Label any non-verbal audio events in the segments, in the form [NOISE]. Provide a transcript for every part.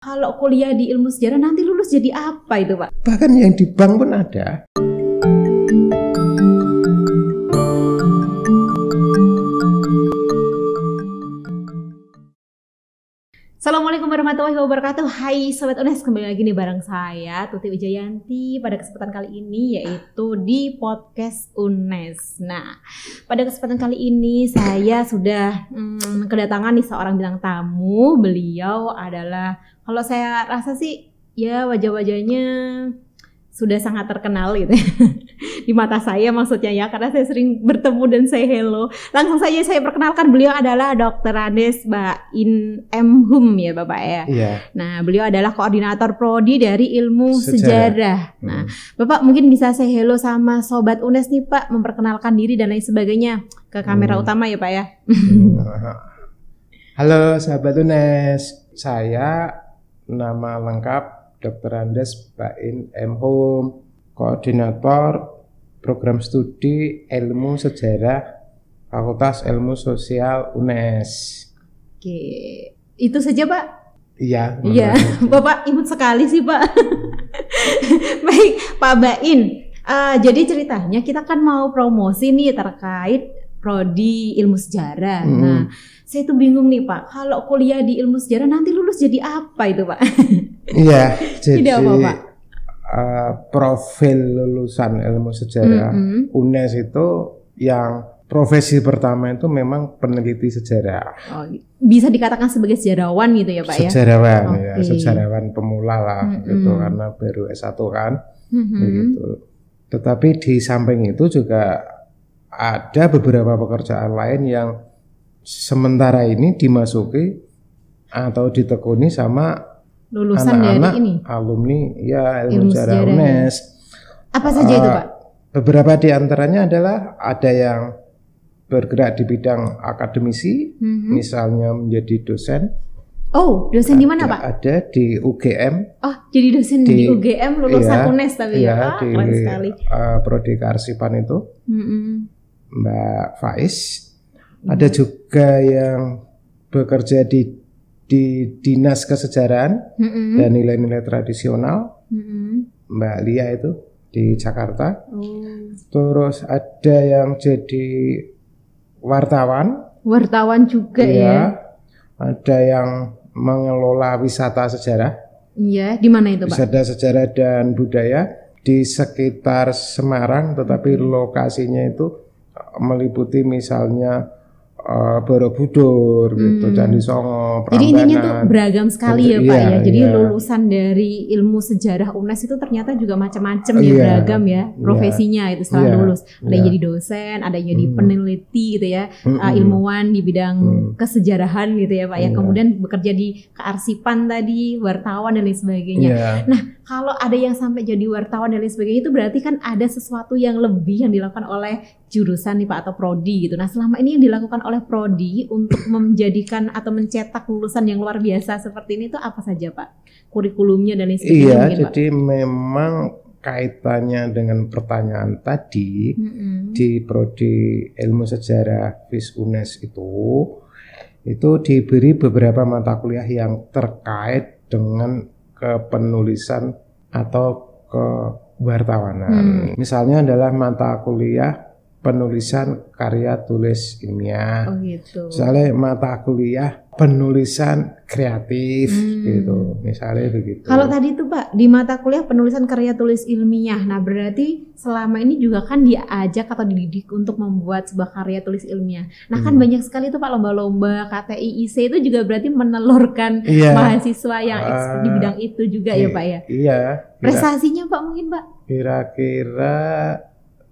Kalau kuliah di ilmu sejarah nanti lulus jadi apa itu Pak? Bahkan yang di bank pun ada. Assalamualaikum warahmatullahi wabarakatuh. Hai Sobat UNES Kembali lagi nih bareng saya Tuti Wijayanti Pada kesempatan kali ini yaitu di podcast UNES. Nah pada kesempatan kali ini saya sudah hmm, kedatangan nih seorang bintang tamu. Beliau adalah kalau saya rasa sih ya wajah-wajahnya sudah sangat terkenal gitu [LAUGHS] di mata saya maksudnya ya karena saya sering bertemu dan saya hello langsung saja saya perkenalkan beliau adalah Dr. Andes Bain M Hum ya Bapak ya. Iya. Nah beliau adalah koordinator prodi dari ilmu sejarah. Sejarah. Nah Hmm. Bapak mungkin bisa saya hello sama sobat Unes nih Pak memperkenalkan diri dan lain sebagainya ke kamera Hmm. utama ya Pak ya. [LAUGHS] Halo sahabat UNES, saya nama lengkap Dr. Andes Bain M. Home, koordinator program studi ilmu sejarah Fakultas Ilmu Sosial UNES. Oke itu saja Pak. Iya. Iya, [LAUGHS] Bapak imut sekali sih Pak. [LAUGHS] Baik, Pak Bain. eh, jadi ceritanya kita kan mau promosi nih terkait prodi ilmu sejarah. Hmm. Nah, saya tuh bingung nih Pak. Kalau kuliah di ilmu sejarah nanti lulus jadi apa itu Pak? [LAUGHS] Iya, [LAUGHS] jadi Tidak apa, Pak. eh, profil lulusan ilmu sejarah Mm-mm. UNES itu yang profesi pertama itu memang peneliti sejarah. Oh, bisa dikatakan sebagai sejarawan gitu ya Pak ya? sejarawan ya, Oke. sejarawan pemula lah Mm-mm. gitu karena baru S1 kan Mhm. begitu. Tetapi di samping itu juga ada beberapa pekerjaan lain yang sementara ini dimasuki atau ditekuni sama Lulusan dari anak-anak ini. alumni ya ilmu, Ilmu sejarah sejarah. UNES. Apa saja itu Ah, Pak? Beberapa di antaranya adalah ada yang bergerak di bidang akademisi, Mhm. misalnya menjadi dosen. Oh, dosen di mana Pak? Ada di UGM, Oh, jadi dosen di, Di- UGM lulusan iya, UNES tapi ya, ya Pak? di Keren sekali. eh, prodi kearsipan itu Mhm. Mbak Faiz. Hmm. Ada juga yang bekerja di di dinas kesejarahan Mhm. dan nilai-nilai tradisional Mhm. Mbak Lia itu di Jakarta. Oh. Terus ada yang jadi wartawan, Wartawan juga ya? ya. Ada yang mengelola wisata sejarah, Iya, di mana itu Pak? wisata sejarah dan budaya di sekitar Semarang, tetapi Hmm. lokasinya itu meliputi misalnya eh, Borobudur, gitu, Hmm. Candi Songo, Jadi intinya tuh Prambanan. beragam sekali ya Iya, Pak ya. Jadi iya. lulusan dari ilmu sejarah UNES itu ternyata juga macam-macam ya Iya, beragam ya profesinya itu setelah Iya, lulus. Ada yang iya. jadi dosen, ada yang jadi Hmm. peneliti gitu ya, Mm-mm. uh, ilmuwan di bidang Hmm. kesejarahan gitu ya Pak ya. Iya. Kemudian bekerja di kearsipan tadi, wartawan dan lain sebagainya. Iya. Kalau ada yang sampai jadi wartawan dan lain sebagainya itu berarti kan ada sesuatu yang lebih yang dilakukan oleh jurusan nih Pak atau prodi gitu. Nah, selama ini yang dilakukan oleh prodi untuk menjadikan atau mencetak lulusan yang luar biasa seperti ini itu apa saja Pak? Kurikulumnya dan lain sebagainya Iya, mungkin Pak. jadi memang kaitannya dengan pertanyaan tadi Mm-mm. di prodi ilmu sejarah FIS UNES itu itu diberi beberapa mata kuliah yang terkait dengan kepenulisan atau kewartawanan. Misalnya adalah mata kuliah penulisan karya tulis ilmiah. Oh gitu. Misalnya mata kuliah penulisan kreatif Hmm. gitu. Misalnya begitu. Kalau tadi itu Pak di mata kuliah penulisan karya tulis ilmiah, nah berarti selama ini juga kan diajak atau dididik untuk membuat sebuah karya tulis ilmiah. Nah kan Hmm. banyak sekali tuh Pak lomba-lomba KTI IC itu juga berarti menelurkan Iya. mahasiswa yang expert di bidang itu juga ya Pak ya. Iya. Prestasinya Pak mungkin Pak? Kira-kira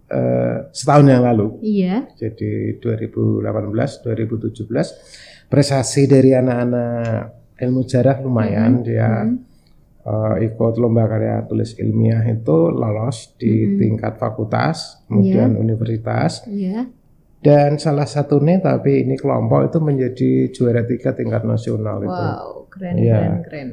eh, setahun yang lalu, Iya. jadi 2018, 2017, prestasi dari anak-anak ilmu sejarah lumayan Mhm. dia Mhm. eh, ikut lomba karya tulis ilmiah itu lolos di Mhm. tingkat fakultas, kemudian universitas, Iya. dan salah satunya tapi ini kelompok itu menjadi juara tiga tingkat nasional itu. Wow, keren Iya. keren keren.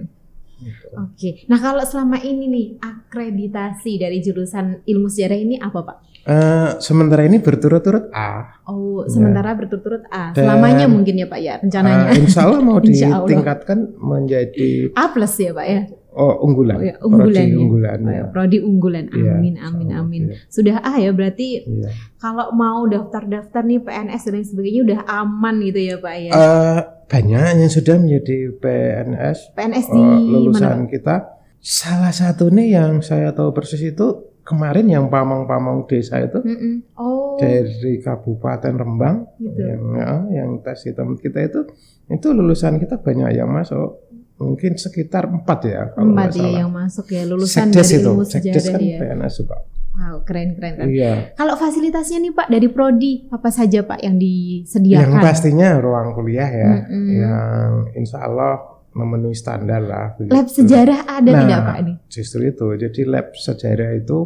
Gitu. Oke. Nah, kalau selama ini nih akreditasi dari jurusan ilmu sejarah ini apa, Pak? Eh, sementara ini berturut-turut A. Oh, Ya. sementara berturut-turut A. Dan- Selamanya mungkin ya Pak ya rencananya. Ah, insya Allah mau [LAUGHS] Insya Allah. ditingkatkan menjadi A plus ya Pak ya. oh, unggulan, Oh, ya, unggulan Prodi ya. unggulan. Oh, ya. ya, prodi unggulan. Iya, Amin, insya amin, amin. iya. Sudah A ya berarti Iya. kalau mau daftar-daftar nih PNS dan lain sebagainya udah aman gitu ya Pak ya. Eh, banyak yang sudah menjadi PNS PNS di mana lulusan Pak? kita. Salah satu nih yang saya tahu persis itu kemarin yang pamong-pamong desa itu Mm-mm. Oh, dari Kabupaten Rembang gitu. yang ya, yang tes hitam kita itu itu lulusan kita banyak yang masuk mungkin sekitar empat ya kalau Empat ya yang masuk ya lulusan Sekdes dari itu, ilmu Sekdes sejarah kan ya. PNS juga. Wow, keren keren keren. Iya. Kalau fasilitasnya nih Pak dari prodi apa saja Pak yang Yang disediakan? pastinya ruang kuliah ya, Mm-mm. yang insya Allah memenuhi standar lah. begitu. Lab sejarah ada Nah, tidak Pak ini? Justru itu. Jadi lab sejarah itu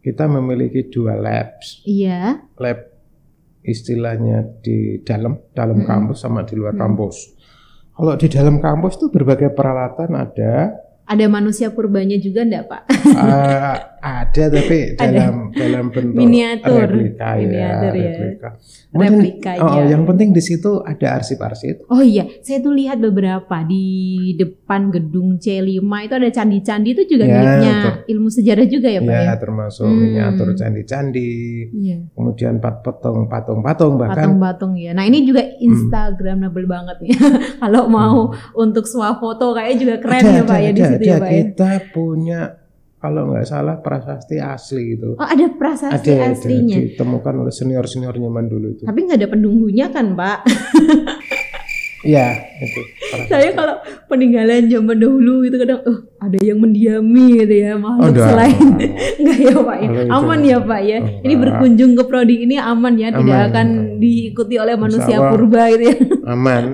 kita memiliki dua labs. Iya. Lab istilahnya di dalam dalam Mm-mm. kampus sama di luar Mm. kampus. Kalau di dalam kampus itu berbagai peralatan ada, Ada manusia purbanya juga enggak Pak? eh, [LAUGHS] ada tapi [LAUGHS] Ada. dalam dalam bentuk Miniatur. replika ya, Miniatur ya. replika. Kemudian, Replikanya. oh, yang penting di situ ada arsip-arsip. Oh iya, saya tuh lihat beberapa di depan gedung C5 itu ada candi-candi itu juga Ya, miliknya ilmu sejarah juga ya Pak ya? Ya, termasuk Hmm. miniatur candi-candi, Iya. kemudian pat patung patung-patung bahkan Patung-patung ya. Nah ini juga Instagramable banget nih. [LAUGHS] Kalau mau untuk swafoto kayaknya juga keren Hmm. Ada, ya Pak ada, ya di ada, situ ada. ya Pak ya. Kita punya kalau nggak salah prasasti asli itu. Oh ada prasasti ada, aslinya. ada ditemukan oleh senior-senior zaman dulu itu. Tapi nggak ada pendunggunya kan Pak? Iya, [LAUGHS] itu. prasasti. Saya kalau peninggalan zaman dahulu itu kadang, oh ada yang mendiami gitu ya makhluk enggak. selain [LAUGHS] Enggak ya Pak ya. Aman ya Pak ya. Ini enggak. berkunjung ke prodi ini aman ya, tidak Aman. akan diikuti oleh manusia Allah. purba gitu ya. [LAUGHS] aman.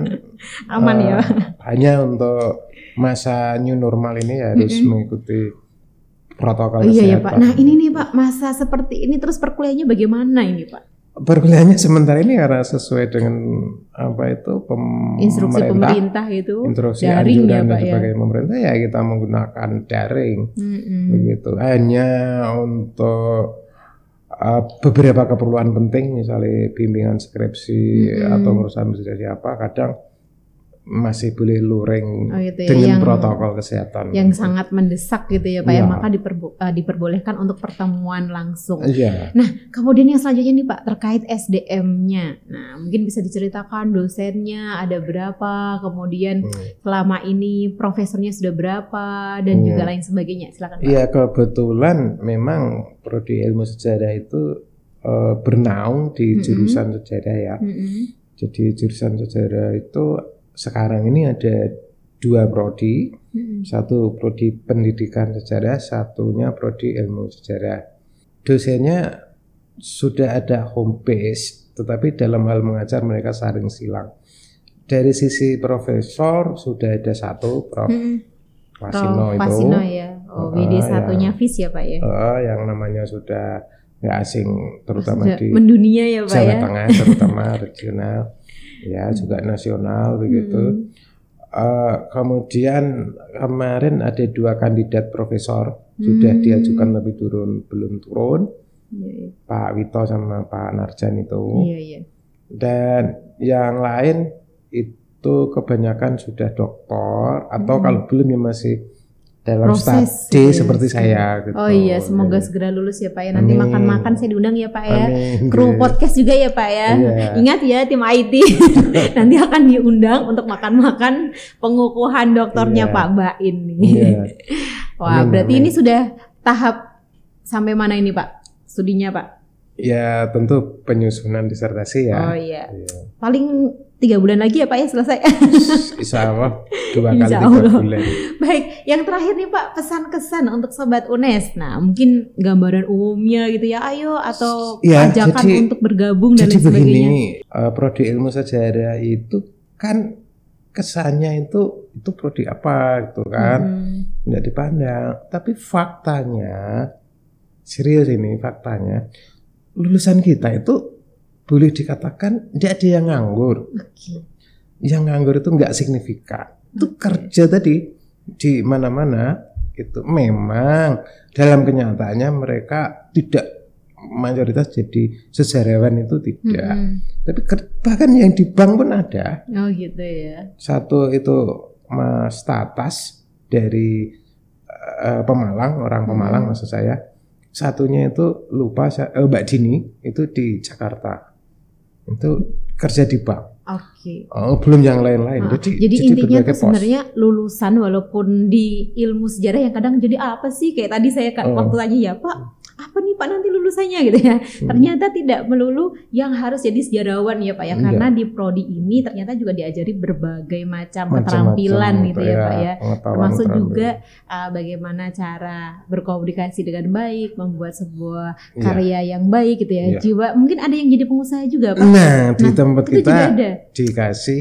Aman Eh, ya. Hanya untuk masa new normal ini harus Mm-mm. mengikuti protokol Oh iya ya kesehatan. Pak. Nah ini nih Pak masa seperti ini terus perkuliahannya bagaimana ini Pak? Perkuliahannya sementara ini karena sesuai dengan apa itu pem- Instruksi pemerintah, pemerintah itu instruksi daring anjuran ya dan Pak ya. pemerintah ya kita menggunakan daring Mm-mm. begitu. Hanya untuk uh, beberapa keperluan penting misalnya bimbingan skripsi Mm-mm. atau urusan bisnis apa kadang masih boleh luring Oh gitu ya. dengan yang, protokol kesehatan. yang sangat mendesak gitu ya Pak ya. Iya. Maka diperbo- eh, diperbolehkan untuk pertemuan langsung. Iya. Kemudian yang selanjutnya nih Pak terkait SDM-nya. Nah, mungkin bisa diceritakan dosennya ada berapa, kemudian Hmm. selama ini profesornya sudah berapa dan Iya. juga lain sebagainya. Silakan Pak. Iya kebetulan memang prodi ilmu sejarah itu eh, bernaung di Mm-mm. jurusan sejarah ya. Mm-mm. Jadi jurusan sejarah itu sekarang ini ada dua prodi, Mm-mm. satu prodi pendidikan sejarah, satunya prodi ilmu sejarah. Dosennya sudah ada homepage, tetapi dalam hal mengajar mereka saring silang. Dari sisi profesor sudah ada satu, Prof. Mm-mm. Wasino Prof. itu. Pasino ya. Oh, WD Ah, satunya ya. FIS ya Pak ya. Eh, yang namanya sudah nggak asing terutama Sudah di mendunia ya Pak Jawa ya. Tengah terutama [LAUGHS] regional ya juga nasional begitu Mm-mm. Eh, kemudian kemarin ada dua kandidat profesor sudah Hmm. diajukan lebih turun belum turun Iya, iya. Pak Wito sama Pak Narjan itu Iya, iya. dan yang lain itu kebanyakan sudah doktor atau Hmm. kalau belum ya masih dalam Proses studi ya, seperti saya gitu. Oh iya, semoga Ya. segera lulus ya Pak ya. Nanti makan-makan saya diundang ya Pak ya. Amin. Kru podcast juga ya Pak ya. Iya. Ingat ya tim IT. [LAUGHS] Nanti akan diundang untuk makan-makan pengukuhan doktornya Iya. Pak Bain nih. Iya. [LAUGHS] Wah, Amin, berarti amin. ini sudah tahap sampai mana ini Pak? Studinya Pak? Ya tentu penyusunan disertasi ya. Oh iya. Iya. Paling tiga bulan lagi ya Pak ya selesai. Insya Allah dua kali Insya tiga Allah. bulan. Baik, yang terakhir nih Pak, pesan-kesan untuk sobat UNES. Nah, mungkin gambaran umumnya gitu ya, ayo atau Ya, ajakan jadi- untuk bergabung dan lain sebagainya. begini, eh, prodi ilmu sejarah itu kan kesannya itu itu prodi apa gitu kan, Hmm. nggak dipandang. Tapi faktanya, serius ini faktanya, lulusan kita itu boleh dikatakan tidak ada yang nganggur. Oke. Yang nganggur itu nggak signifikan. Itu kerja tadi di mana-mana itu memang dalam kenyataannya mereka tidak mayoritas jadi sejarawan itu tidak. Mm-mm. Tapi ker- bahkan yang di bank pun ada. Oh gitu ya. Satu itu Mas Tatas dari eh, Pemalang, orang Pemalang Hmm. maksud saya. Satunya itu lupa saya- eh, Mbak Dini itu di Jakarta. Itu kerja di bank. Oke. Oh, belum yang lain-lain. Ah, Jadi, jadi, intinya tuh sebenarnya lulusan walaupun di ilmu sejarah yang kadang jadi apa sih kayak tadi saya Oh. waktu tanya ya Pak apa nih Pak nanti lulusannya gitu ya Hmm. ternyata tidak melulu yang harus jadi sejarawan ya Pak ya Iya. karena di prodi ini ternyata juga diajari berbagai macam Macam-macam keterampilan gitu ya Pak ya pengetahuan, termasuk juga uh, bagaimana cara berkomunikasi dengan baik membuat sebuah Iya. karya yang baik gitu ya Iya. jiwa mungkin ada yang jadi pengusaha juga Pak Nah, di Nah, tempat itu kita juga ada dikasih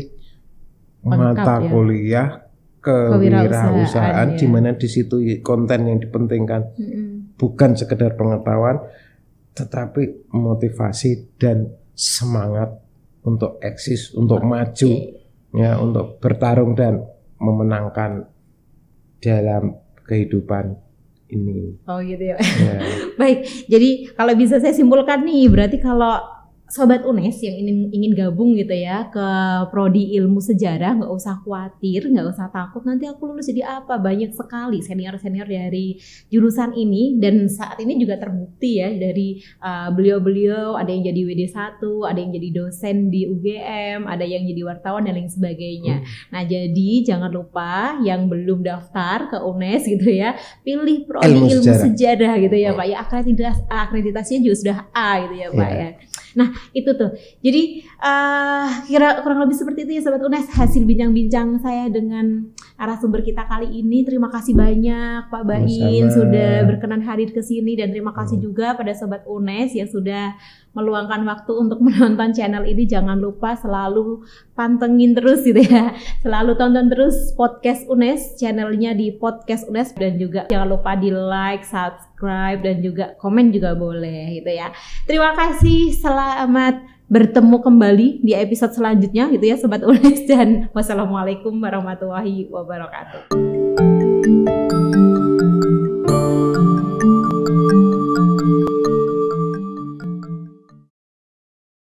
mata ya. kuliah Kewirausahaan, kewirausahaan ya. di mana di situ konten yang dipentingkan Mm-mm. Bukan sekedar pengetahuan tetapi motivasi dan semangat untuk eksis, untuk maju, Oke. ya, untuk bertarung dan memenangkan dalam kehidupan ini. oh gitu ya Ya. [LAUGHS] Baik, jadi kalau bisa saya simpulkan nih, berarti kalau sobat UNES yang ingin ingin gabung gitu ya ke prodi ilmu sejarah, nggak usah khawatir, nggak usah takut. Nanti aku lulus jadi apa? Banyak sekali senior senior dari jurusan ini dan saat ini juga terbukti ya dari uh, beliau-beliau ada yang jadi WD 1 ada yang jadi dosen di UGM, ada yang jadi wartawan dan lain sebagainya. Nah, jadi jangan lupa yang belum daftar ke UNES gitu ya, pilih prodi Ilmu ilmu, sejarah. sejarah. gitu ya Pak. Ya akreditasi akreditasinya juga sudah A gitu ya Pak Iya. ya. Nah, itu tuh. Jadi eh kira kurang lebih seperti itu ya sobat UNES hasil bincang-bincang saya dengan narasumber kita kali ini. Terima kasih banyak Pak Bain sudah berkenan hadir ke sini dan terima kasih juga pada sobat UNES yang sudah meluangkan waktu untuk [LAUGHS] menonton channel ini. Jangan lupa selalu pantengin terus gitu ya. Selalu tonton terus podcast UNES, channelnya di podcast UNES dan juga jangan lupa di like, subscribe dan juga komen juga boleh gitu ya. Terima kasih, selamat bertemu kembali di episode selanjutnya gitu ya Sobat UNES dan wassalamualaikum warahmatullahi wabarakatuh.